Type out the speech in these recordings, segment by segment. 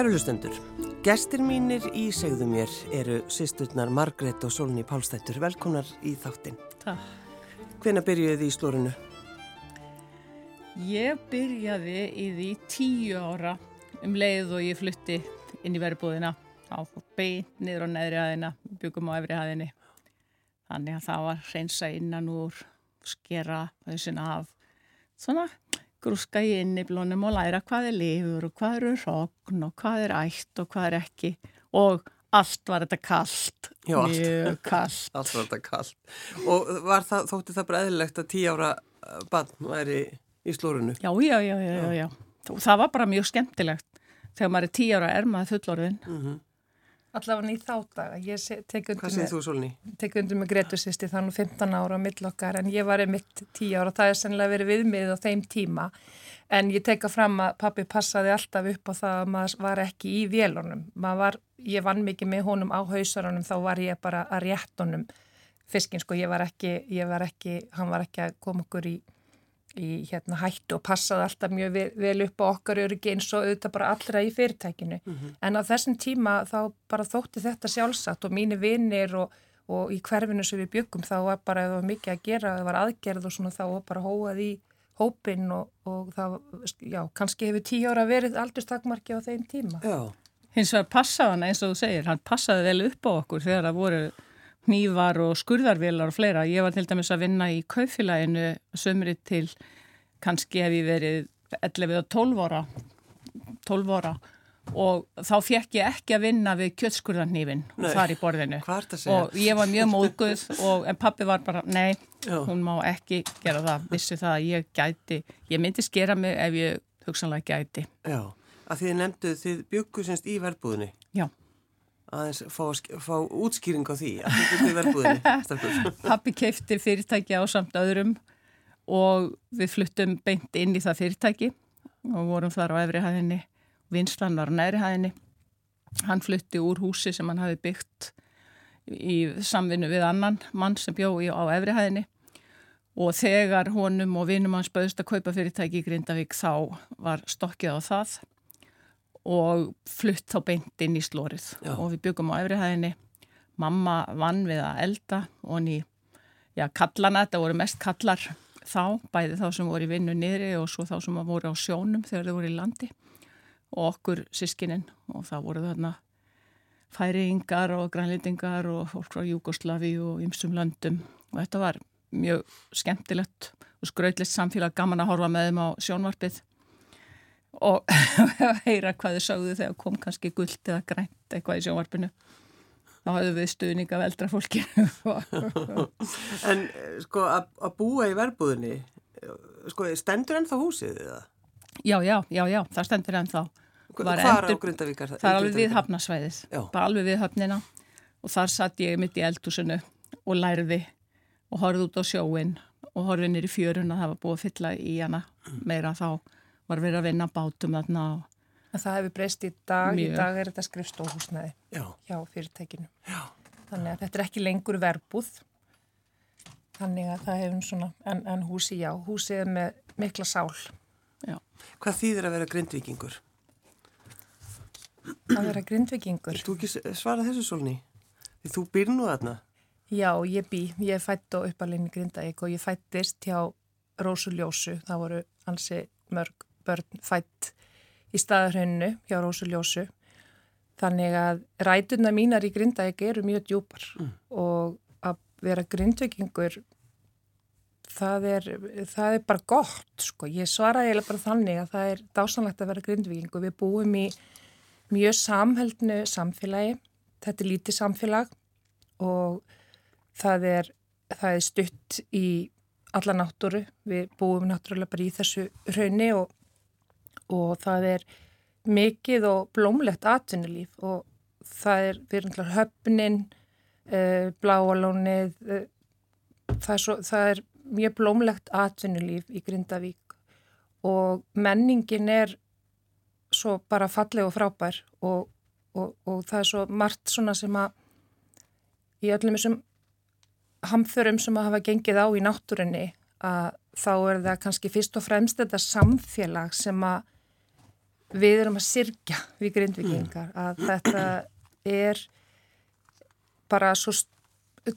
Kæru lustendur, gestir mínir í segðu mér eru sýsturnar Margret og Solni Pálstættur. Velkonar í þáttin. Takk. Hvena byrjuði þið í slórunu? Ég byrjaði í því tíu ára um leið og ég flutti inn í verðbúðina á beint niður á neðri aðina, byggum á efri aðinni. Þannig að það var reynsa innan úr, skera þessina af svona grúska í inniblónum og læra hvað er lifur og hvað eru rogn og hvað er ætt og hvað er ekki og allt var þetta kallt, mjög kallt. Allt var þetta kallt. Og það, þótti það bara eðlilegt að tíu ára bann væri í slórunu? Já, já, já, já, já, já. Það var bara mjög skemmtilegt. Þegar maður er tíu ára er maður fullorðin. Mm Allavega í þá daga, ég tek undir, með- þú, Solni? tek undir með Gretu sýsti þannig 15 ára á millokkar en ég var einmitt 10 ára og það er sennilega verið viðmið á þeim tíma en ég teka fram að pappi passaði alltaf upp á það að maður var ekki í vélunum. Var, ég vann mikið með honum á hausarunum þá var ég bara að rétt honum fiskinn sko, ég var ekki, ég var ekki, hann var ekki að koma okkur í í hérna hættu og passaði alltaf mjög vel, vel upp á okkar öryggi eins og auðvitað bara allra í fyrirtækinu. En á þessum tíma þá bara þótti þetta sjálfsagt og mínir vinnir og, og í hverfinu sem við byggum þá var bara var mikið að gera, það var aðgerð og svona þá var bara hóað í hópin og, og það, já, kannski hefur tíu ára verið aldurstakmarki á þeim tíma. Já, Hins vegar passaði hann eins og þú segir, hann passaði vel upp á okkur þegar það voru hnívar og skurðarvélar og fleira. Ég var til dæmis að vinna í kaufélaginu sömri til kannski hef ég verið 11 og 12 ára, 12 ára og þá fekk ég ekki að vinna við kjötskurðarnýfin þar í borðinu. Og ég var mjög móðguð og en pappi var bara, nei, Já. hún má ekki gera það, vissi það að ég gæti, ég myndi skera mig ef ég hugsanlega gæti. Já, að þið nefnduð, þið byggu semst í verbúðinni. Já. Aðeins fá, fá útskýring á því að í verbúðinni. stelpur. Pappi keifti fyrirtæki á samt öðrum og við fluttum beint inn í það fyrirtæki og vorum þar á efri hæðinni, vinslan var á næri hæðinni. Hann flutti úr húsi sem hann hafi byggt í samvinnu við annan mann sem bjó í, á efri hæðinni og þegar honum og vinum hans bauðst að kaupa fyrirtæki í Grindavík þá var stokkið á það og flutt þá beint inn í slórið Já. og við byggum á efri hæðinni. Mamma vann við að elda og hann í já, kallana, þetta voru mest kallar þá, bæði þá sem voru í vinnu niðri og svo þá sem voru á sjónum þegar þau voru í landi. Og okkur sískinin og það voru þarna færiingar og grænlýtingar og fólk frá Júgoslavi og ymsum löndum. Og þetta var mjög skemmtilegt og skrautlegt samfélag. Gaman að horfa með þeim á sjónvarpið og heyra hvað þau sögðu þegar kom kannski gullt eða grænt eitthvað í sjónvarpinu. Þá höfðu við stuðning af eldra fólkinu En eh, sko að, búa í verbúðinni, eh, sko stendur ennþá húsið eða? Já, já, já, já, það stendur ennþá. Var Hvar á Grindavíkar? Það er alveg við hafnasvæðið, bara alveg við höfnina. Og þar satt ég mitt í eldhúsinu og lærði og horfði út á sjóin og horfði nýri fjörun að það var búið að fylla í hana meira þá var verið að vinna bátum þarna og En það hefur breyst í dag, Mjög. í dag er þetta skrifstóhúsnaði Já, hjá fyrirtækinu. já. Þannig að þetta er ekki lengur verbúð. Þannig að það hefur svona, en, en húsi já, húsi er með mikla sál. já, Hvað þýðir að vera grindvikingur? að vera grindvikingur. Þú ekki svara þessu svolni? Því þú býr nú þarna. Já, ég bý, ég er fætt á uppalinn í Grindavík og ég fættist hjá Rósu Ljósu. Það voru ansi mörg börn fætt í staðarhrauninu hjá Rósu Ljósu. Þannig að rætuna mínar í Grindavík eru mjög djúpar og að vera grindvikingur það er, það er bara gott sko. Ég svara eiginlega bara þannig að það er dásanlegt að vera grindvikingur. Við búum í mjög samheldnu samfélagi. Þetta er lítið samfélag og það er, það er stutt í alla náttúru. Við búum náttúrulega bara í þessu raunni og, og það er mikið og blómlegt atvinnulíf og það er, til höfnin, uh, bláalónið, uh, það, er svo, það er mjög blómlegt atvinnulíf í Grindavík og menningin er svo bara falleg og frábær og, og, og það er svo margt svona sem að í öllum þessum hamþörum sem að hafa gengið á í náttúrunni að þá er það kannski fyrst og fremst þetta samfélag sem að við erum að sirkja við grindvikingar að þetta er bara svo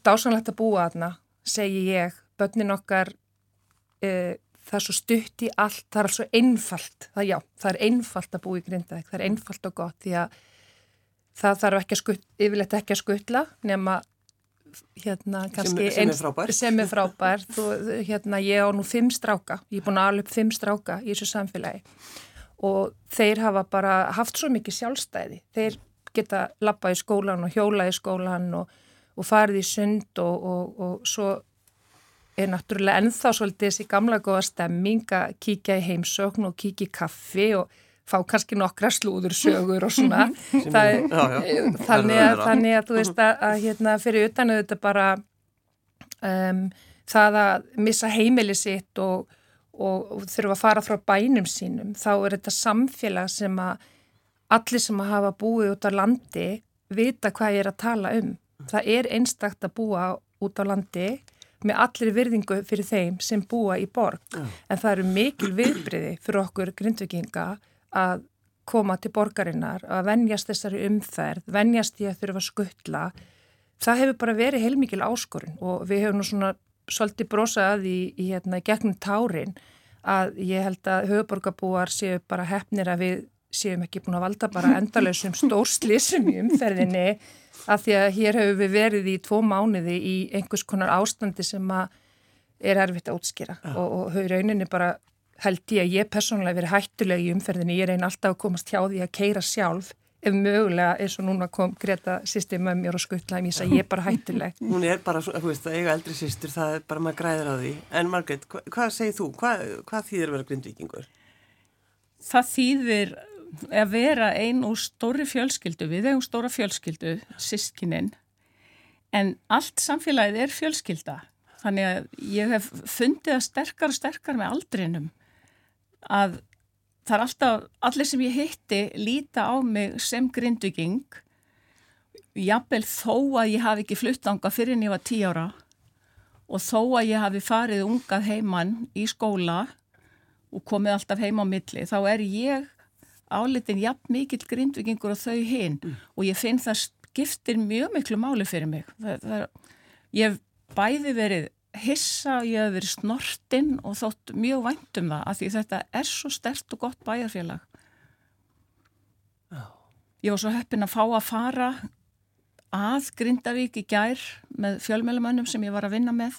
dásanlegt að búa aðna, segi ég. Börnin okkar e, það er svo stutt í allt, það er alls svo einfalt, það já, það er einfalt að búa í grindaðeg, það er einfalt og gott því að það þarf ekki að skutt, yfirleitt ekki að skuttla nema hérna kannski sem, sem er frábær, sem er frábær. Þú, hérna ég á nú fimm stráka, ég er búin að alveg fimm stráka í þessu samfélagi og þeir hafa bara haft svo mikið sjálfstæði, þeir geta lappa í skólan og hjóla í skólan og, og farið í sund og, og, og svo er náttúrulega ennþá svolítið þessi gamla góða stemming að kíkja í heimsókn og kíkja í kaffi og fá kannski nokkra slúður sögur og svona. Það, já, já. Þannig, að, þannig að þú veist að, að hérna, fyrir utan þetta bara um, það að missa heimili sitt og, og, þurfa að fara frá bænum sínum þá er þetta samfélag sem að allir sem að hafa búið út á landi vita hvað ég er að tala um. Það er einstakt að búa út á landi með allir virðingu fyrir þeim sem búa í borg. Já. en það eru mikil viðbriði fyrir okkur grindvikinga að koma til borgarinnar, að vennjast þessari umferð, vennjast í að þurfa að skuttla, það hefur bara verið heilmikil áskorun og við hefum nú svona svolítið brosað í, í hérna gegnum tárin að ég held að höfuborgarbúar séu bara hefnir að við séum ekki búin að valda bara endalösum stórslísum í umferðinni af því að hér hefur við verið í tvo mánuði í einhvers konar ástandi sem að er erfitt að útskýra. Ja. og, og höfur rauninni bara held ég að ég personlega verið hættuleg í umferðinni, ég reyn alltaf að komast hjá því að keira sjálf ef mögulega eins og núna kom Greta sýstir með mér og skuttlaði mér að ég er bara hættuleg. Hún er bara, þú veist, að eiga eldri sýstur, það er bara maður græður á því. En Margret, hva, hvað segir þú? Hva, hvað þýðir að vera grindvikingur? Það þýðir að vera einn úr stóri fjölskyldu, við eigum stóra fjölskyldu, sískininn, en allt samfélagið er fjölskylda. Þannig að ég hef fundið að sterkar og sterkar með aldrinum að það er alltaf, allir sem ég hitti líta á mig sem grindviking jafnvel þó að ég hafi ekki fluttanga fyrir en ég var tí ára og þó að ég hafi farið ungað heimann í skóla og komið alltaf heima á milli þá er ég álitin jafn mikill grindvikingur og þau hinn mm. og ég finn það skiptir mjög miklu máli fyrir mig það, það, ég hef bæði verið hissa, ég hef verið snortinn og þótt mjög vænt um það af því þetta er svo stert og gott bæjarfélag. Ég var svo heppin að fá að fara að Grindavík í gær með fjölmjölumönnum sem ég var að vinna með.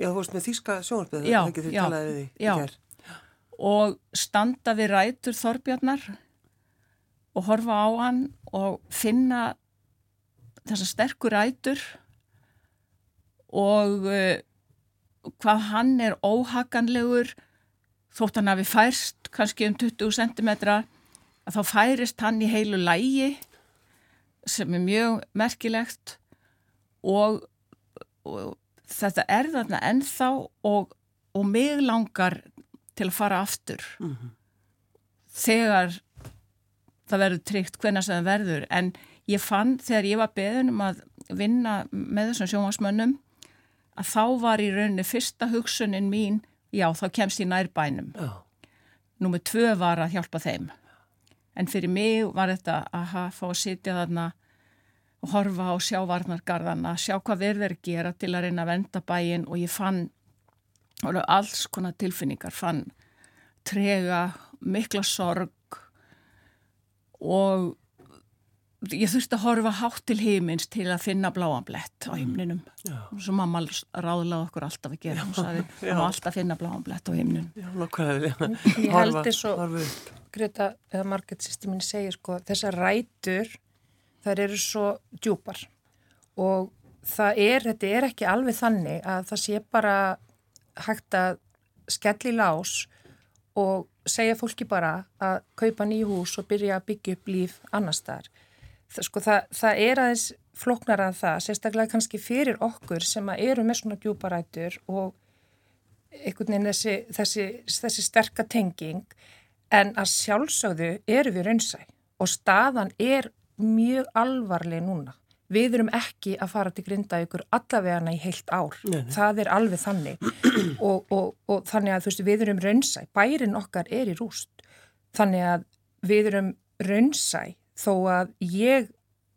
Já, þú veist með þýska sjónarbyggðu já, já, já, og standa við rætur Þorbjarnar og horfa á hann og finna þessa sterkur rætur og hvað hann er óhaganlegur þótt hann hafi færst kannski um 20 cm að þá færist hann í heilu lægi sem er mjög merkilegt. Og, og þetta er þarna ennþá og, og mig langar til að fara aftur. Mm -hmm. þegar það verður tryggt hvernig það verður. En ég fann þegar ég var beðin um að vinna með þessum sjómasmönnum að þá var í rauninni fyrsta hugsunin mín, já þá kemst ég nær bænum. Númið tvö var að hjálpa þeim. En fyrir mig var þetta að fá að sitja þarna og horfa á sjávarnargarðana, sjá hvað verður að gera til að reyna að venda bæin og ég fann alls konar tilfinningar, fann trega, mikla sorg og ég þurfti að horfa hátt til heimins til að finna bláan blett á heimninum mm. svo mamma ráðlaði okkur alltaf að gera hún saði að maður alltaf finna bláan blett á heimninum Já, nokkuð Ég held þess að Greta eða Marget systemin segir sko þessar rætur þær eru svo djúpar. Og það er, þetta er ekki alveg þannig að það sé bara hægt að skelli lás og segja fólki bara að kaupa nýju hús og byrja að byggja upp líf annar staðar það, sko, það, það er aðeins floknar að það, sérstaklega kannski fyrir okkur sem eru með svona djúparætur og einhvern veginn þessi, þessi, þessi sterkatenging en að sjálfsögðu eru við raunsæ og staðan er mjög alvarleg núna. Við erum ekki að fara til grinda ykkur allavegana í heilt ár. Nei, nei. Það er alveg þannig og, og, og þannig að veist við erum raunsæ. Bærin okkar er í rúst. Þannig að við erum raunsæ þó að ég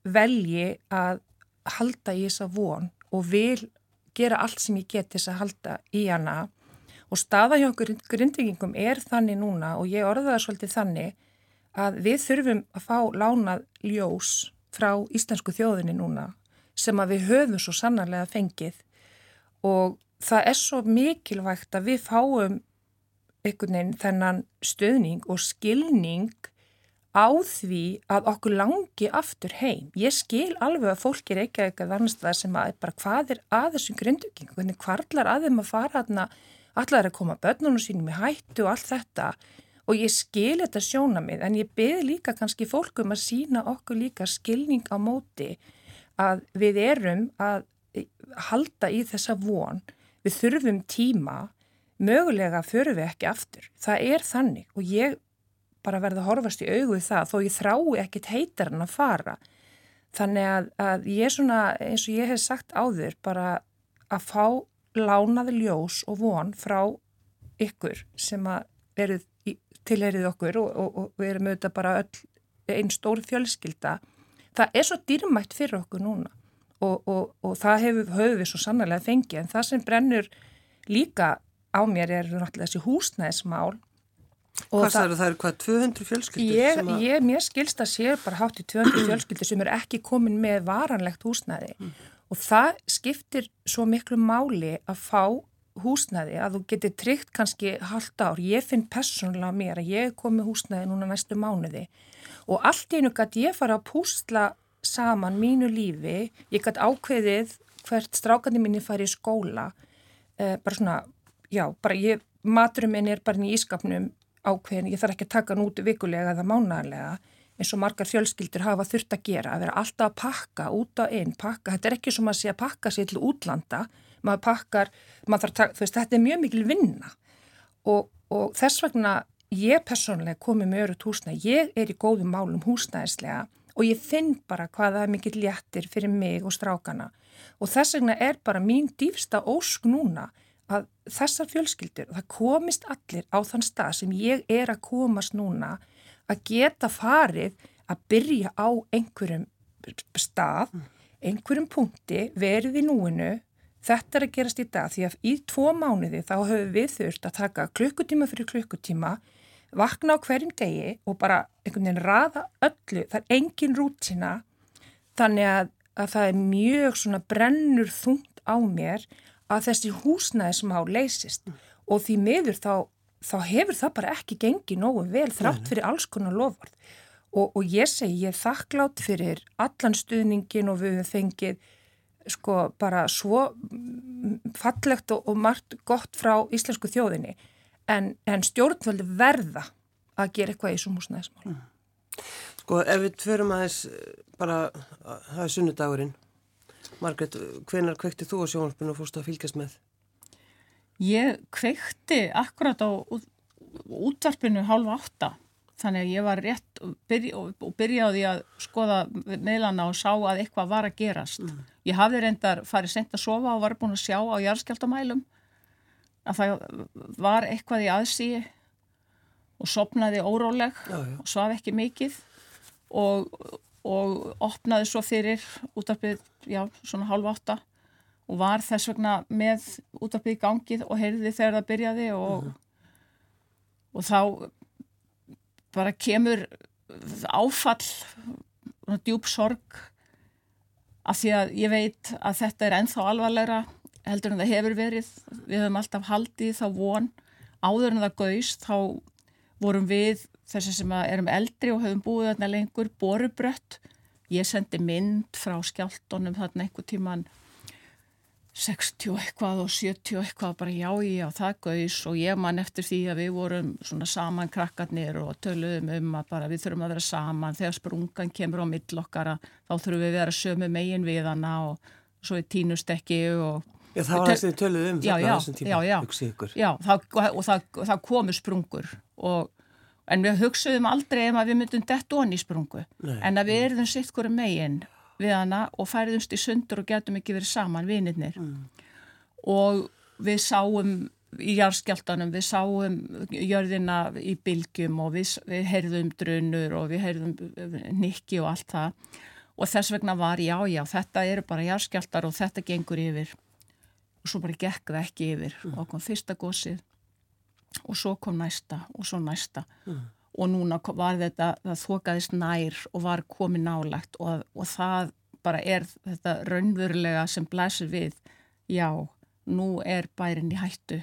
velji að halda í þessa von og vil gera allt sem ég get þess að halda í hana. Og staða hjá okkur grindvikingum er þannig núna og ég orða það svolítið þannig að við þurfum að fá lánað ljós frá íslensku þjóðinni núna sem að við höfum svo sannarlega fengið. Og það er svo mikilvægt að við fáum einhvern veginn þennan stöðning og skilning á því að okkur langi aftur heim. Ég skil alveg að fólk er ekki eitthvað annars það sem að bara hvað er að þessum grunduging, hvernig hvarlar að þeim að fara aðna, allar að koma börnunum sínum í hættu og allt þetta? Og ég skil þetta sjóna mig en ég beði líka kannski fólkum að sína okkur líka skilning á móti að við erum að halda í þessa von, við þurfum tíma, mögulega förum við ekki aftur. Það er þannig. Og ég bara verða að horfast í augu það þó ég þrái ekkit heitar en að fara. Þannig að, að ég svona eins og ég hef sagt áður bara að fá lánaði ljós og von frá ykkur sem að verið tilherið okkur og, og, og við erum auðvitað bara einn stór fjölskylda. Það er svo dýrmætt fyrir okkur núna og, og það hefur höfvið svo sannlega fengið en það sem brennur líka á mér er náttúrulega þessi húsnæðismál Hvað það eru það eru hvað 200 fjölskyldur? Ég, að... ég mér skilst að sé bara hátt í 200 fjölskyldur sem er ekki komin með varanlegt húsnæði mm. og það skiptir svo miklu máli að fá húsnæði að þú getur tryggt kannski halvt ár. Ég finn personlega mér að ég komi húsnæði núna næstu mánuði og allt einu gæti ég fara að púsla saman mínu lífi, ég gæti ákveðið hvert strákandi minni fari í skóla, eh, bara svona, já, bara ég, maturum minn er bara í ískapnum ákveðin, ég þarf ekki að taka hann út vikulega eða mánalega eins og margar fjölskyldur hafa þurft að gera, að vera alltaf að pakka út á einn, pakka, þetta er ekki sem að sé að pakka sér til útlanda, maður pakkar, maður þarf, veist, þetta er mjög mikil vinna. Og, og þess vegna ég personlega komi með öru húsnæði, ég er í góðum málum húsnæðislega og ég finn bara hvaða er mikill léttir fyrir mig og strákana. Og þess vegna er bara mín dýfsta ósk núna að þessar fjölskyldur, það komist allir á þann stað sem ég er að komast núna að geta farið að byrja á einhverjum stað, einhverjum punkti, verið í núinu, þetta er að gerast í dag því að í tvo mánuði þá höfum við þurft að taka klukkutíma fyrir klukkutíma, vakna á hverjum degi og bara einhvern veginn raða öllu, það er engin rútina, þannig að, að það er mjög svona brennur þungt á mér að þessi húsnæðismá leysist mm. og því miður þá, þá hefur það bara ekki gengið nógu vel þrátt fyrir alls konar lofvart og, og ég segi ég er þakklátt fyrir allan stuðningin og við hefum fengið sko bara svo fallegt og, og margt gott frá íslensku þjóðinni en, en stjórnvöldi verða að gera eitthvað í þessum húsnæðismál. Mm. Sko ef við tverum aðeins bara að það er sunnudagurinn Margret, hvenar kvekti þú á sjónarspunum og fórstu að fylgjast með? Ég kvekti akkurat á útvarpinu hálfa átta þannig að ég var rétt og, byrja, og byrjaði að skoða meðlana og sá að eitthvað var að gerast. Mm. Ég hafði reyndar farið sent að sofa og var búin að sjá á jarðskjaldamælum að það var eitthvað í aðsíi og sopnaði óróleg já, já. og svaf ekki mikið og og opnaði svo fyrir útarpið, já, svona halv átta og var þess vegna með útarpið í gangið og heyrði þegar það byrjaði og, -huh. og þá bara kemur áfall djúb sorg af því að ég veit að þetta er enþá alvarlegra heldur en það hefur verið við höfum alltaf haldið þá von áður en það gauðst þá vorum við þessi sem erum eldri og höfum búið þarna lengur, borubrött. Ég sendi mynd frá skjáltónum þarna einhver tíman 60 eitthvað og 70 eitthvað bara já, já, það gauðs og ég man eftir því að við vorum svona saman krakkarnir og töluðum um að bara við þurfum að vera saman. Þegar sprungan kemur á millokkara þá þurfum við að vera sömu megin við hana og svo við tínust ekki og Já, það var þess að þið töluðum um þetta á þessum tíma, já, já, já, og það, það komu sprungur og en við hugsaðum aldrei um að við myndum dett onni í sprungu Nei. en að við erðum sitt hverju megin við hana og færiðumst í sundur og getum ekki verið saman vinirnir mm. og við sáum í jarðskjáltanum, við sáum jörðina í bylgjum og við, við heyrðum drunur og við heyrðum nikki og allt það og þess vegna var já, já, þetta eru bara jarðskjáltar og þetta gengur yfir og svo bara gekk það ekki yfir mm. og kom fyrsta gósið og svo kom næsta og svo næsta mm. og núna var þetta, það þokaðist nær og var komið nálagt og, og það bara er þetta raunverulega sem blæsir við, já, nú er bærin í hættu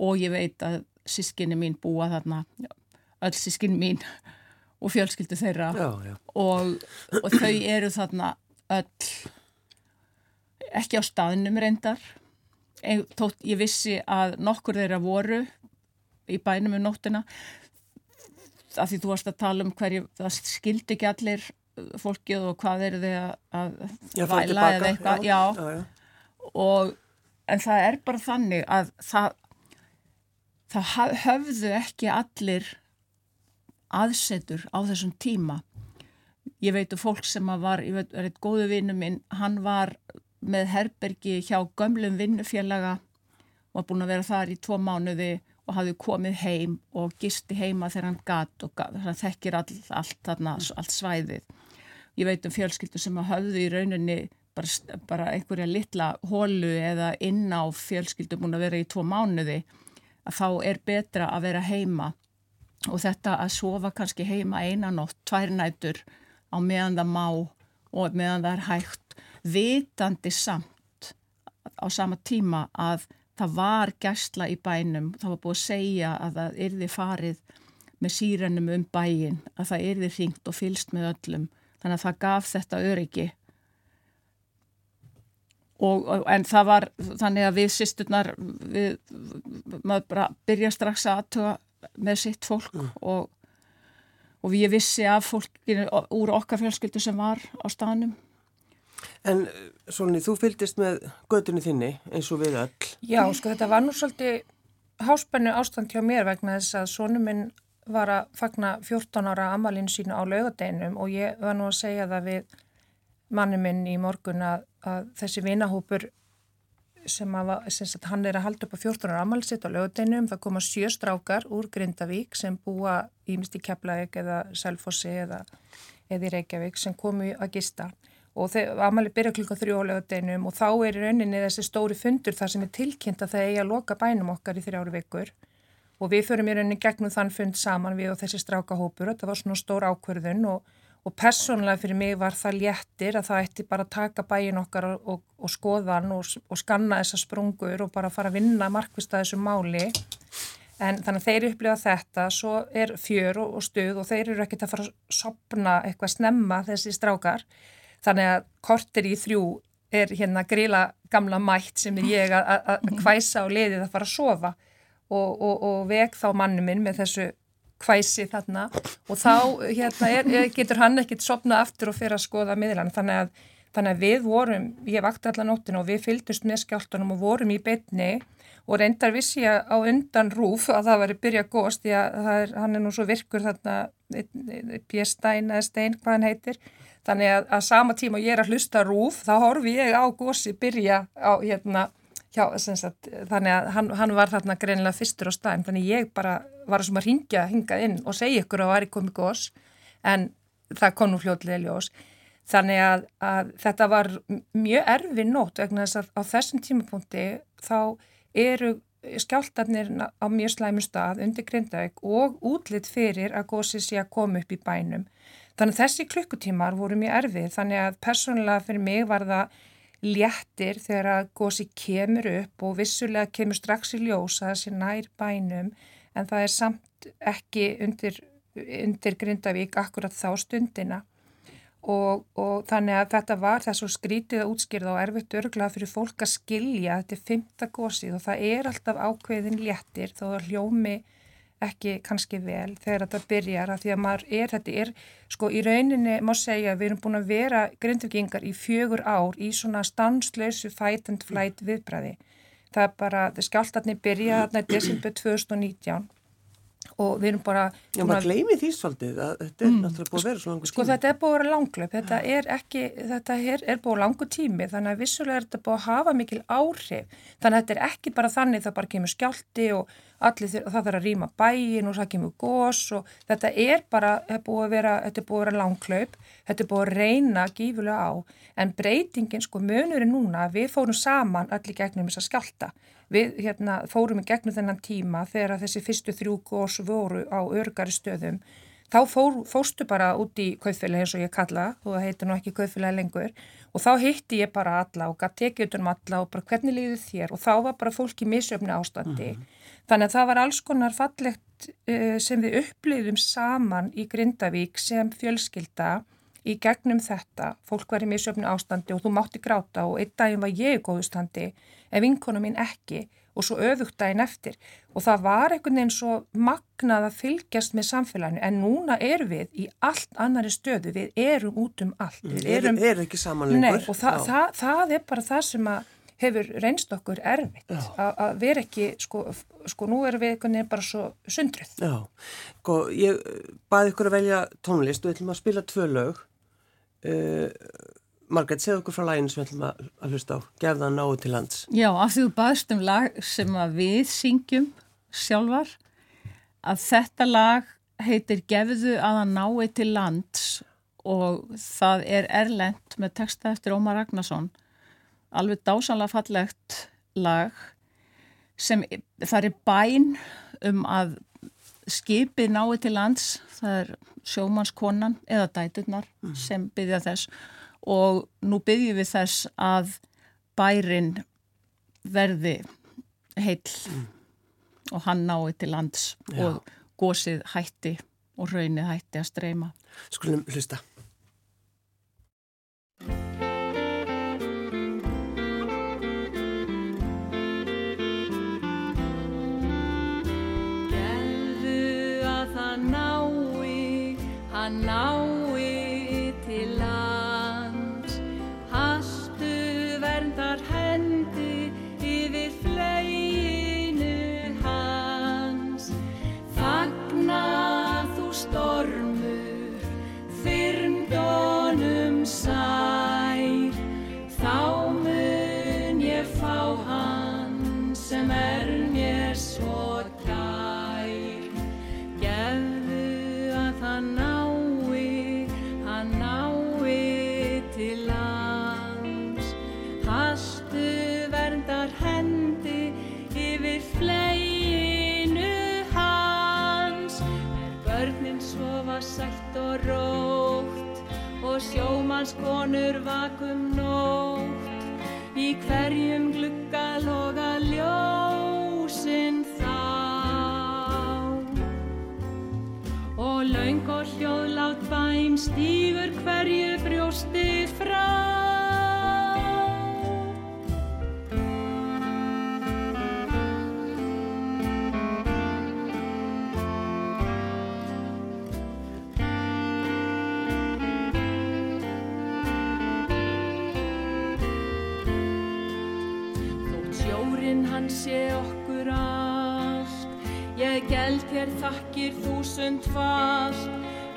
og ég veit að sískinni mín búa þarna, öll sískinni mín og fjölskyldu þeirra já, já. Og, og þau eru þarna öll ekki á staðnum reyndar tótt ég vissi að nokkur þeirra voru í bænum um nóttina. Af því þú varst að tala um hverju það skildi ekki allir fólkið og hvað eru þið að já, væla eða eitthvað já, og en það er bara þannig að það það höfðu ekki allir aðsetur á þessum tíma. Ég veit um fólk sem var, ég veit, er eitt góðu vinnu minn, hann var með herbergi hjá gömlum vinnufélaga var búin að vera þar í tvo mánuði og hafði komið heim og gisti heima þegar hann gatt og það þekkir all, allt, þarna, allt svæðið. Ég veit um fjölskyldu sem hafði í rauninni bara, bara einhverja litla hólu eða inn á fjölskyldu búin að vera í tvo mánuði að þá er betra að vera heima og þetta að sofa kannski heima einanótt, tvær nætur á meðan það má og meðan það er hægt, vitandi samt á sama tíma að það var gæsla í bænum, það var búið að segja að það yrði farið með sírenum um bæin, að það yrði hringt og fylst með öllum, þannig að það gaf þetta öryggi. Og, en það var þannig að við sýsturnar við, maður bara byrja strax aðtöga með sitt fólk mm. og, og við vissi af fólkinu úr okkar fjölskyldu sem var á staðnum En Sólni, þú fylgist með gödunni þinni eins og við öll. Já, sko þetta var nú svolítið háspennu ástand hjá mér vegna þess að sónum minn var að fagna 14 ára amalinn sínu á laugadeinum og ég var nú að segja það við manni minn í morgun að, að þessi vinahópur sem, að, sem hann er að halda upp á 14 ára amalsitt á lögutinum, það koma sjö strákar úr Grindavík sem búa í Keflavík eða Selfossi eða, eða í Reykjavík sem komu að gista. og amali byrja klukka þrjú á lögutinum og þá er í rauninni þessi stóri fundur þar sem er tilkynnt að það eigi að loka bænum okkar í þrjáru vikur. Og við förum í rauninni gegnum þann fund saman við og þessi strákahópur, þetta var svona stór ákverðun og og personlega fyrir mig var það léttir að það ætti bara að taka bæin okkar og, og, og skoða hann og, og skanna þessa sprungur og bara fara að vinna markvist að þessu máli. En þannig að þeir upplifa þetta svo er fjör og stuð og þeir eru ekkert að fara að sopna eitthvað snemma þessi strákar þannig að kortir í þrjú er hérna grila gamla mætt sem er ég að hvæsa og leiðið að fara að sofa. Og veg þá mannum minn með þessu hvæsi þarna. Og þá hérna, er, getur hann ekkert sopna aftur og fyrir að skoða miðlan þannig að, þannig að við vorum, ég vakti allar nóttinu og við fylgdust með skjáltunum og vorum í betni og reyndar vissi ég á undan rúf að það var að byrja góst því að er, hann er nú svo virkur þarna Björnstein eða Stein hvað hann heitir þannig að að sama tíma ég er að hlusta rúf þá horfi ég á gósi byrja á hérna hjá, sagt, þannig að hann, hann var þarna greinilega fyrstur á staðin, þannig ég bara var að ringja hingað inn og segja ykkur að það væri komið gós, en það kom nú fljóðlega ljós. Þannig að, að þetta var mjög erfi nótt vegna þess að á þessum tímapunkti þá eru skjáltarnir á mjög slæmum stað undir Grindavík og útlitt fyrir að gósi sé að koma upp í bænum. Þannig að þessi klukkutímar voru mjög erfið, þannig að persónulega fyrir mig var það léttir þegar að gósi kemur upp og vissulega kemur strax í ljós að það sé nær bænum en það er samt ekki undir, undir Grindavík akkurat þá stundina. Og, og þannig að þetta var þess að skrítið að útskýrða og erfitt örglað fyrir fólk að skilja þetta er fymta gósið og það er alltaf ákveðin léttir þó að hljómi ekki kannski vel þegar þetta byrjar að því að maður er, þetta er, sko í rauninni má segja að við erum búin að vera grindvikingar í fjögur ár í svona stanslausu fight and flight viðbræði. Það er bara, skjáltarni byrjaði þarna í desember 2019 og við erum bara... Já, maður gleymi því svolítið að þetta er mm, náttúrulega búið að vera svo langur tími. Sko þetta er búið að vera langlöp, þetta er ekki, þetta er, er búið langur tími þannig að vissulega er þetta búið að hafa mikil áhrif. Þannig að þetta er ekki bara þannig það bara kemur skjálti og allir það þarf að rýma bæin og það kemur gós og þetta er bara, þetta er búið að vera, þetta er búið að vera langlöp, þetta er búið að reyna gífulega á. En breytingin sko munurinn núna, við fórum saman allir gegnum þess að skjálta við hérna, fórum í gegnum þennan tíma þegar þessi fyrstu þrjú gós voru á örgari stöðum. Þá fór, fóstu bara út í kaufélagi eins og ég kalla, þú heitir nú ekki kaufélagi lengur og þá hitti ég bara alla og gæti tekið utan um alla og bara hvernig líður þér? Og þá var bara fólki misjöfni ástandi. Mm. þannig að það var alls konar fallegt uh, sem við upplýðum saman í Grindavík sem fjölskylda í gegnum þetta, fólk var í misjöfni ástandi og þú mátti gráta og einn daginn var ég í góðustandi en vinkonu mín ekki og svo öfugt daginn eftir og það var einhvern veginn svo magnað að fylgjast með samfélaginu en núna erum við í allt annari stöðu, við erum út um allt. Við mm, erum, er ekki samanlengur. Og það, það, það er bara það sem að hefur reynst okkur erfitt að vera ekki, sko, sko nú erum við einhvern veginn bara svo sundrið. Já, sko ég baði ykkur að velja tónlist og við ætlum að spila tvö lög. Uh, Margret, segð okkur frá læginu sem við ætlum að, að hlusta á, Gefða náðu til lands. Já, af því þú baðst um lag sem við syngjum sjálfar, að þetta lag heitir Gefðu að að náðu til lands og það er erlend með texta eftir Ómar Ragnarsson, alveg dásanlega fallegt lag sem það er bæn um að skipið náðu til lands, það er sjómannskonan eða dæturnar mm. sem byggja þess og nú byggjum við þess að bærin verði heill mm. og hann nái til lands Já. og gósið hætti og raunið hætti að streyma. Skulum hlusta. Þér þakkir þúsund fast.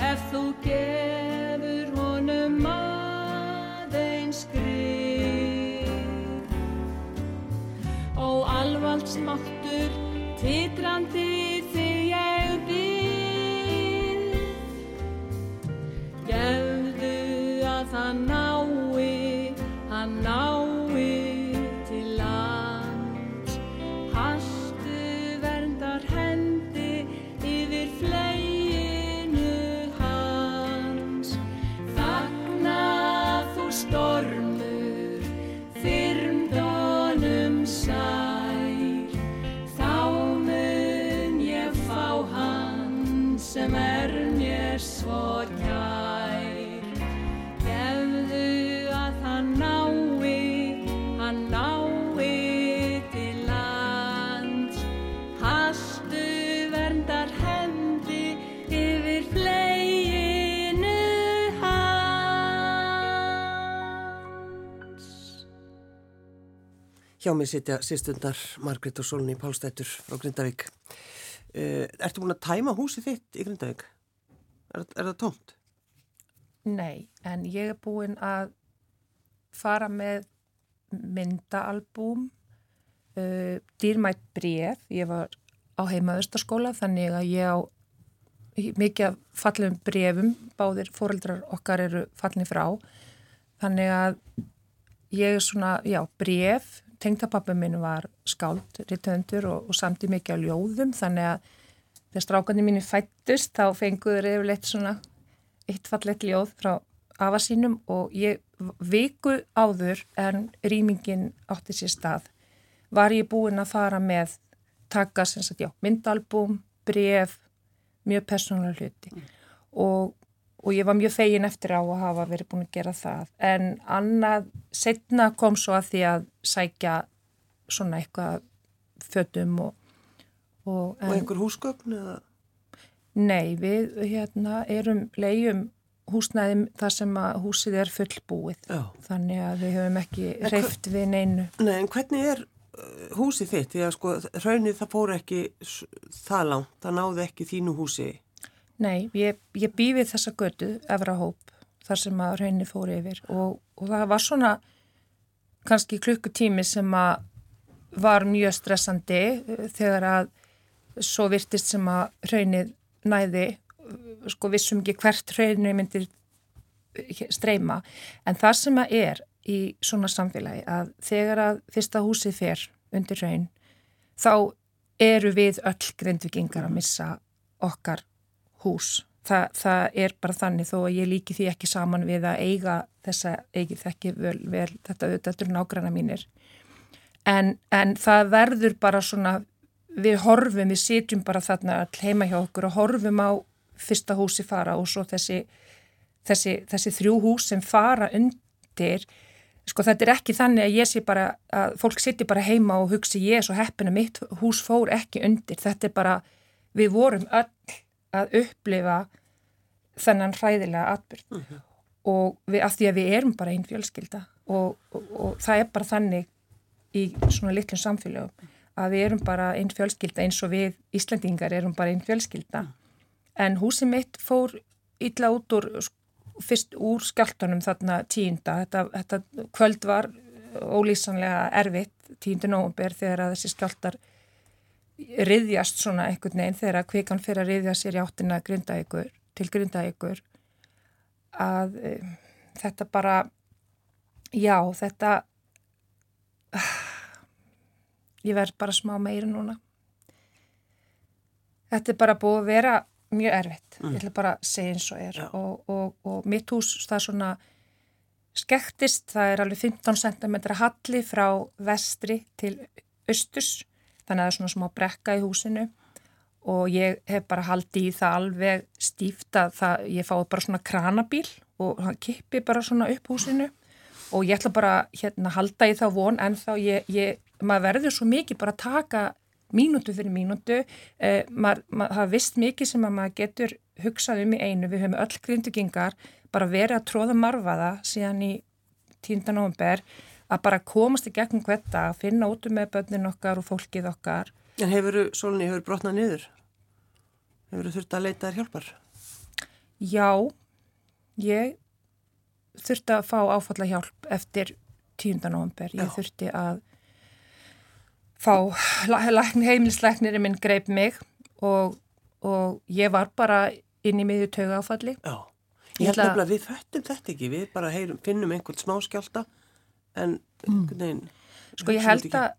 Ef þú gefur honum aðeins skrif. Og alvald smáttur titrandi Hjá mig sitja sýstundar Margret og Solni Pálstættur frá Grindavík. Uh, ertu búin að tæma húsið þitt í Grindavík? Er, er það tómt? Nei, en ég er búin að fara með myndaalbúm, uh, dýrmætt bref, ég var á heimaðurstaskóla þannig að ég á mikið fallum brefum, báðir fóreldrar okkar eru fallin frá, þannig að ég er svona, já, bref, tengtapappi minn var skáld, ritöndur og, og samt í mikið á ljóðum þannig að þegar strákandi mínu fættust þá fenguður yfirleitt svona eitt fallet ljóð frá afa sínum og ég viku áður en rýmingin átti sér stað var ég búin að fara með taka sem sagt já, myndalbum, bref, mjög persónulega hluti mm. og og ég var mjög fegin eftir á að hafa verið búin að gera það en annað setna kom svo að því að sækja svona eitthvað fötum og Og, og einhver húsgögn eða? Nei, við hérna erum leiðum húsnæðum þar sem að húsið er fullbúið Já. þannig að við höfum ekki hreift við neinu. Nei, en hvernig er uh, húsið þitt? Því að sko raunnið það fór ekki það langt, það náði ekki þínu húsi Nei, ég, ég býfið þessa götu, Efra Hóp, þar sem að rauninni fór yfir og, og það var svona kannski klukkutími sem að var mjög stressandi eh, þegar að svo virtist sem að raunnið næði, sko vissum ekki hvert rauninni myndir streyma, en það sem að er í svona samfélagi að þegar að fyrsta húsið fer undir raun, þá eru við öll grindvikingar að missa okkar hús. Þa, það er bara þannig þó að ég líki því ekki saman við að eiga þessa, eigið þekki vel, vel þetta, þetta eru nágranna mínir. En, en það verður bara svona, við horfum, við sitjum bara þarna all heima hjá okkur og horfum á fyrsta húsi fara og svo þessi, þessi, þessi þrjú hús sem fara undir, sko þetta er ekki þannig að ég sé bara, að fólk sittir bara heima og hugsi ég er svo heppin að mitt hús fór ekki undir, þetta er bara, við vorum öll að upplifa þennan hræðilega atbyrg uh mhm. -huh. og við, af því að við erum bara einn fjölskylda og, og, og það er bara þannig í svona litlum samfélögum að við erum bara einn fjölskylda eins og við Íslandingar erum bara einn fjölskylda en húsið mitt fór illa út úr fyrst úr skjáltanum þarna tínda þetta, þetta kvöld var ólýsanlega erfitt tíndu nógumber þegar að þessi skjáltar riðjast svona einhvern veginn þegar kvikan fyrir að riðja sér í áttina ykkur, til grindaðíkur að e, þetta bara já þetta ég verð bara smá meira núna. Þetta er bara búið að vera mjög erfitt, mm. ég ætla bara að segja eins og er. Og, og, og mitt hús það er svona skektist, það er alveg 15 cm halli frá vestri til östus þannig að það er svona smá brekka í húsinu. Og ég hef bara haldið í það alveg stíft að það, ég fái bara svona kranabíl og hann kippi bara svona upp húsinu. Og ég ætla bara hérna halda í það von en þá ég, ég, maður verður svo mikið bara að taka mínútu fyrir mínútu, eh, maður, maður hafa vist mikið sem að maður getur hugsað um í einu, við höfum öll grindugingar bara verið að tróða marfaða síðan í 10. november að bara komast í gegnum hvetta að finna út um með börnin okkar og fólkið okkar. En hefur þú, Solni, hefur brotnað niður? Hefur þú þurft að leita þér hjálpar? Já, ég þurfti að fá áfalla hjálp eftir 10. november. Ég Já. þurfti að fá heimilisleiknirinn minn greip mig og, og ég var bara inn í miðju tögu áfalli. Já, ég held að við föttum þetta ekki, við bara heyrum, finnum einhvern smá skjálta en mm. sko ég held að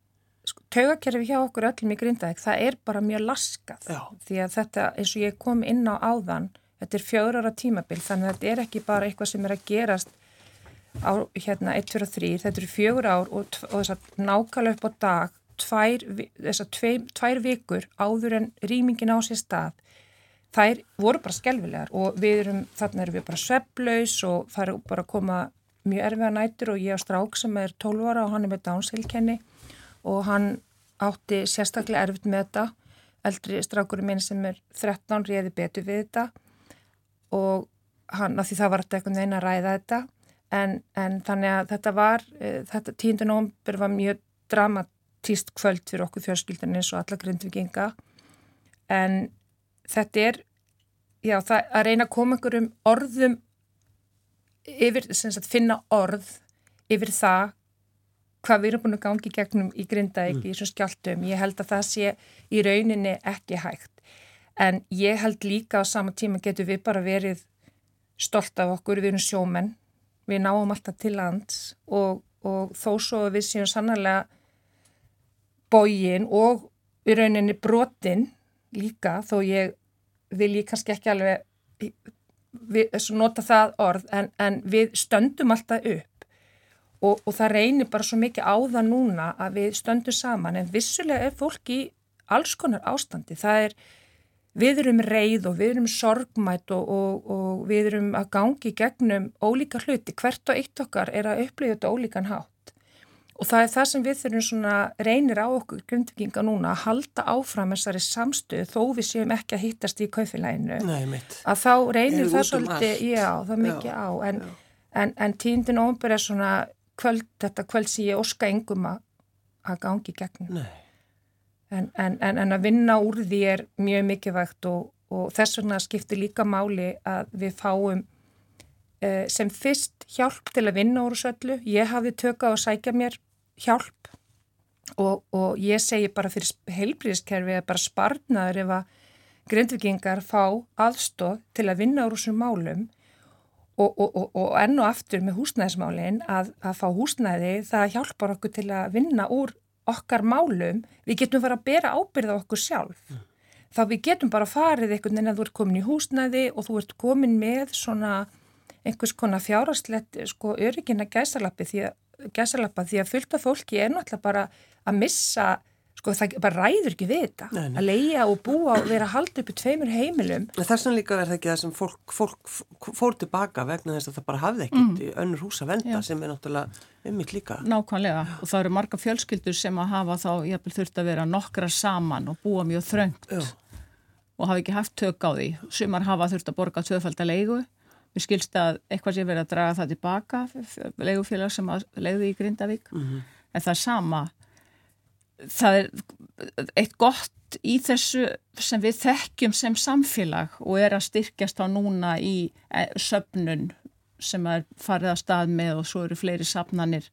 sko, taugakerfi hjá okkur öllum í grindaðeg það er bara mjög laskað Já. því að þetta eins og ég kom inn á áðan þetta er fjögur ára tímabil þannig að þetta er ekki bara eitthvað sem er að gerast á hérna 1, 2 og 3 þetta eru fjögur ár og, og þess að nákvæmlega upp á dag tvær, þess að tvei, tvær vikur áður en rýmingin á sér stað þær voru bara skelvilegar og við erum, þarna erum við bara sveblaus og það er bara að koma mjög erfiða nætur og ég á strák sem er 12 ára og hann er með dánsheilkenni og hann átti sérstaklega erfitt með þetta eldri strákurinn minn sem er 13 réði betur við þetta og hann, af því það var eitthvað neina að ræða þetta en, en þannig að þetta var e, þetta 10. nómbur var mjög dramatíst kvöld fyrir okkur fjörskildin eins og alla grindvikinga en þetta er, já, það að reyna að koma einhverjum orðum yfir, sagt, finna orð yfir það hvað við erum búin að gangi gegnum í Grindavík mm. í þessum skjáltum. Ég held að það sé í rauninni ekki hægt. En ég held líka á sama tíma getur við bara verið stolt af okkur, við erum sjómenn, við náum alltaf til lands og, og þó svo við séum sannarlega bógin og í rauninni brotin líka þó ég vil ég kannski ekki alveg við, nota það orð en, en við stöndum alltaf upp og, og það reynir bara svo mikið á það núna að við stöndum saman en vissulega er fólk í alls konar ástandi. Það er, við erum reyð og við erum sorgmætt og, og, og við erum að gangi gegnum ólíka hluti. Hvert og eitt okkar er að upplifa þetta ólíkan hátt. Og það er það sem við þurfum svona reynir á okkur grundvikinga núna að halda áfram þessari samstöðu þó við séum ekki að hittast í kaufilæginu. Nei, mitt. Að þá reynir það svolítið, um já, það er mikið já, á. En, en, en tíndin ómbur er svona kvöld, þetta kvöld sem ég óska engum að, að gangi gegnum. En, en, en, en að vinna úr því er mjög mikilvægt og, og þess vegna skiptir líka máli að við fáum eh, sem fyrst hjálp til að vinna úr þessu öllu. Ég hafi tökað að sækja mér hjálp. Og, og ég segi bara fyrir heilbríðiskerfi að bara sparnaður ef að grindvikingar fá aðstóð til að vinna úr þessum málum og, og, og enn og aftur með húsnæðismálinn að, að fá húsnæði það hjálpar okkur til að vinna úr okkar málum, við getum fara að bera ábyrða okkur sjálf. Þá við getum bara farið einhvern veginn að þú ert komin í húsnæði og þú ert komin með svona einhvers konar fjárhastlegt sko öryggina gæsalappi því að gæsalappa því að fullta fólki er náttúrulega bara að missa sko það bara ræður ekki við þetta nei, nei. að leia og búa og vera að halda upp í tveimur heimilum. Þess vegna líka verður það ekki það sem fólk, fólk fór tilbaka vegna þess að það bara hafði ekkert mm. í önnur hús að venda sem er náttúrulega ummitt líka. Nákvæmlega og það eru marga fjölskyldur sem að hafa þá ég þurft að vera nokkra saman og búa mjög þröngt Já. og hafa ekki haft tök á því. Sumar hafa þurft að borga tvöfaldalegu. Við skilst að eitthvað sé verið að draga það tilbaka, legufélag sem að legði í Grindavík. Mm -hmm. En það er sama það er eitt gott í þessu sem við þekkjum sem samfélag og er að styrkjast á núna í e, söpnun sem er farið að stað með og svo eru fleiri sapnanir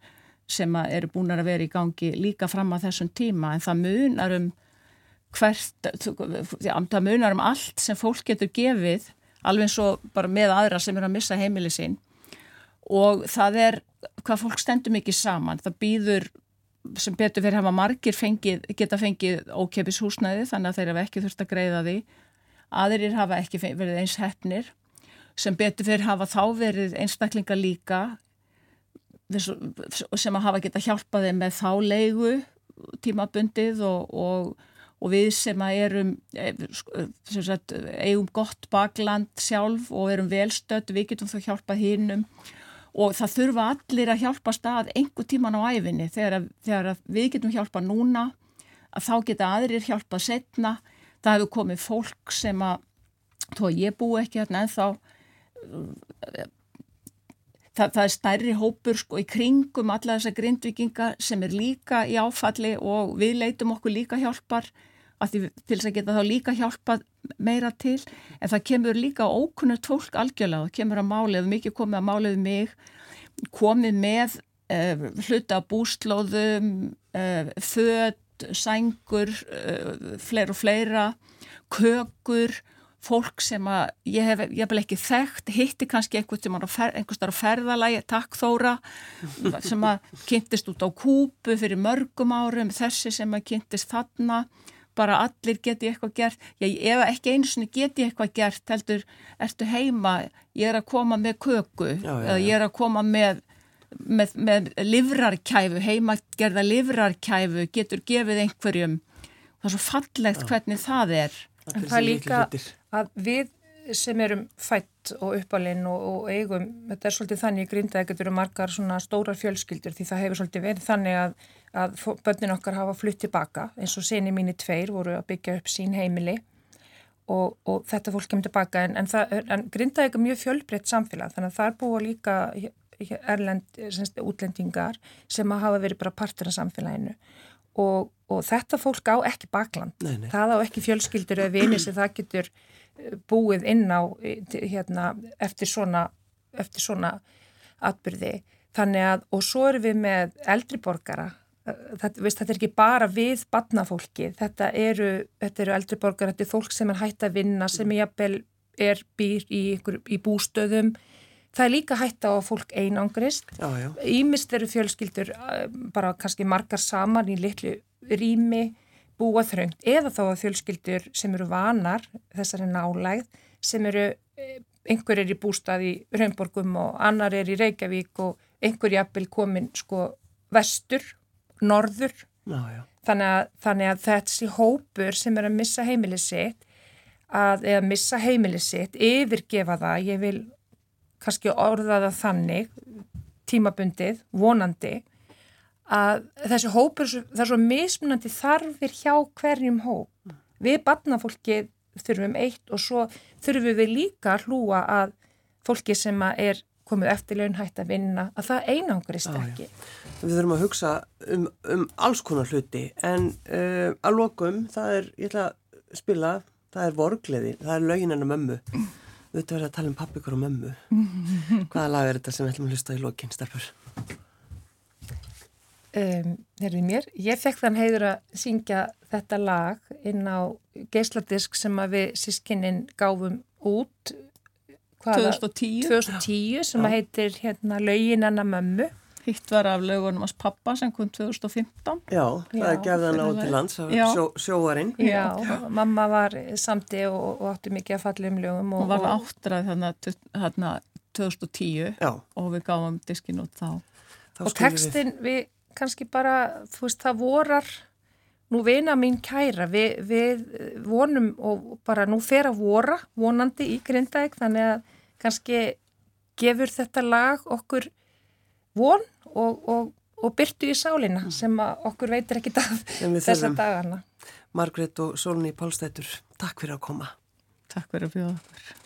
sem eru búin að vera í gangi líka fram að þessum tíma en það munar um hvert, það munar um allt sem fólk getur gefið alveg eins og bara með aðra sem eru að missa heimili sín. Og það er hvað fólk stendur mikið saman, það býður sem betur fyrir hafa margir fengið, geta fengið ókepis húsnæði þannig að þeir hafa ekki þurft að greiða því. Aðrir hafa ekki verið eins hefnir sem betur fyrir hafa þá verið einstaklinga líka sem að hafa geta hjálpaði með þá leigu tímabundið og, og, og við sem að erum eh, sem sagt, eigum gott bakland sjálf og erum velstödd við getum þá hjálpað hinnum og það þurfa allir að hjálpa stað einhver tíman á æfinni þegar, þegar við getum hjálpa núna að þá geta aðrir hjálpa setna það hefur komið fólk sem að þó að ég bú ekki hérna en þá það, það er stærri hópur sko í kringum alla þessar grindvikinga sem er líka í áfalli og við leitum okkur líka hjálpar til þess að geta þá líka hjálpað meira til en það kemur líka ókunnur tólk algjörlega, það kemur að málið, mikið komið að málið mig, komið með uh, hluta búslóðum, uh, född, sængur, uh, fleira og fleira, kökur, fólk sem að ég hef, ég hef ekki þekkt, hitti kannski einhvern sem er á ferðalagi, takk þóra, sem að kynntist út á kúpu fyrir mörgum árum, þessi sem að kynntist þarna, bara allir geti eitthvað gert. Ég, ef ekki einu sinni geti eitthvað gert heldur, ertu heima? Ég er að koma með köku. Já, já, eða ég er að koma með með, með livrarkæfu heimagerða livrarkæfu getur gefið einhverjum. Það er svo fallegt hvernig það er. En það er líka að við sem erum fætt og uppalinn og, og eigum, þetta er svolítið þannig í grinda ekkert eru margar svona stórar fjölskyldur því það hefur svolítið verið þannig að, að börnin okkar hafa flutt tilbaka eins og seni mínir tveir voru að byggja upp sín heimili og, og þetta fólk kemur tilbaka en, en, en grinda ekkert mjög fjölbreytt samfélag þannig að það er búið líka erlend, semst, útlendingar sem hafa verið bara partur af samfélaginu og, og þetta fólk á ekki bakland. Nei, nei. Það á ekki fjölskyldur eða vini sem það getur búið inn á hérna, eftir svona, eftir svona atbyrði. Þannig að, og svo erum við með eldri borgara. Eh, Þetta, veist, þetta er ekki bara við badnafólki, þetta eru, þetta eru eldri borgara, þetta er fólk sem er hægt að vinna, sem er, jafnvel er býr í, ykkur, í bústöðum. Það er líka hægt á að fólk einangrist. Ímist eru fjölskyldur bara kannski margar saman í litlu rými búa þröngt eða þá að fjölskyldur sem eru vanar þessari nálægð sem eru eh, einhver er í bústað í Raunborgum og annar er í Reykjavík og einhver jafnvel komin sko vestur, norður Já, já. þannig að, þannig að þessi hópur sem er að missa heimilið sitt að eða missa heimilið sitt yfirgefa það, ég vil kannski orða það þannig tímabundið, vonandi að þessi hópur, það er svo mismunandi þarfir hjá hverjum hóp við barnafólki þurfum eitt og svo þurfum við líka að hlúa að fólki sem er komið eftir launhætt að vinna, að það einangrist ekki. Við þurfum að hugsa um, um alls konar hluti en uh, að lokum, það er, ég ætla að spila, það er vorgleði, það er lögin hennar mömmu. Við ættum að tala um pappi ykkur og mömmu. Hvaða lag er þetta sem við ætlum að hlusta í lokin, stelpur? Um, heyrðu mér, ég fekk þann heiður að syngja þetta lag inn á geisladisk sem að við sískinnin gáfum út hvaða- 2010. 2010 sem að heitir hérna Laugin hennar mömmu Hitt var af lögunum hans pappa sem kom 2015. Já, það Já, er gefðan á til lands Já. sjó, sjóarinn. Já, mamma var samti og, og átti mikið að falla um lögum og, Hún var þarna, þarna 2010 Já, og við gáum diskin út þá. þá og skulum við. textin við kannski bara, þú veist, það vorar nú vina mín kæra við, við vonum og bara nú fer að vora vonandi í Grindavík þannig að kannski gefur þetta lag okkur von og, og, og byrtu í sálina sem að okkur veitir ekki af Sem við þessa dagana. Margrét og Solni Pálstættur, takk fyrir að koma. Takk fyrir að bjóða okkur.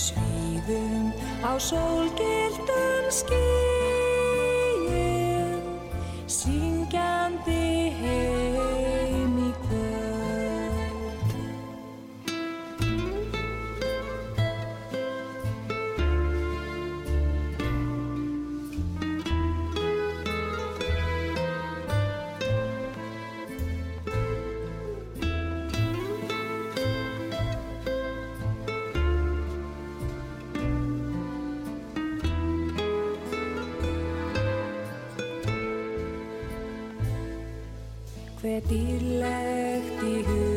Við svífum á sólgildum skýjum, επιλέχτηγου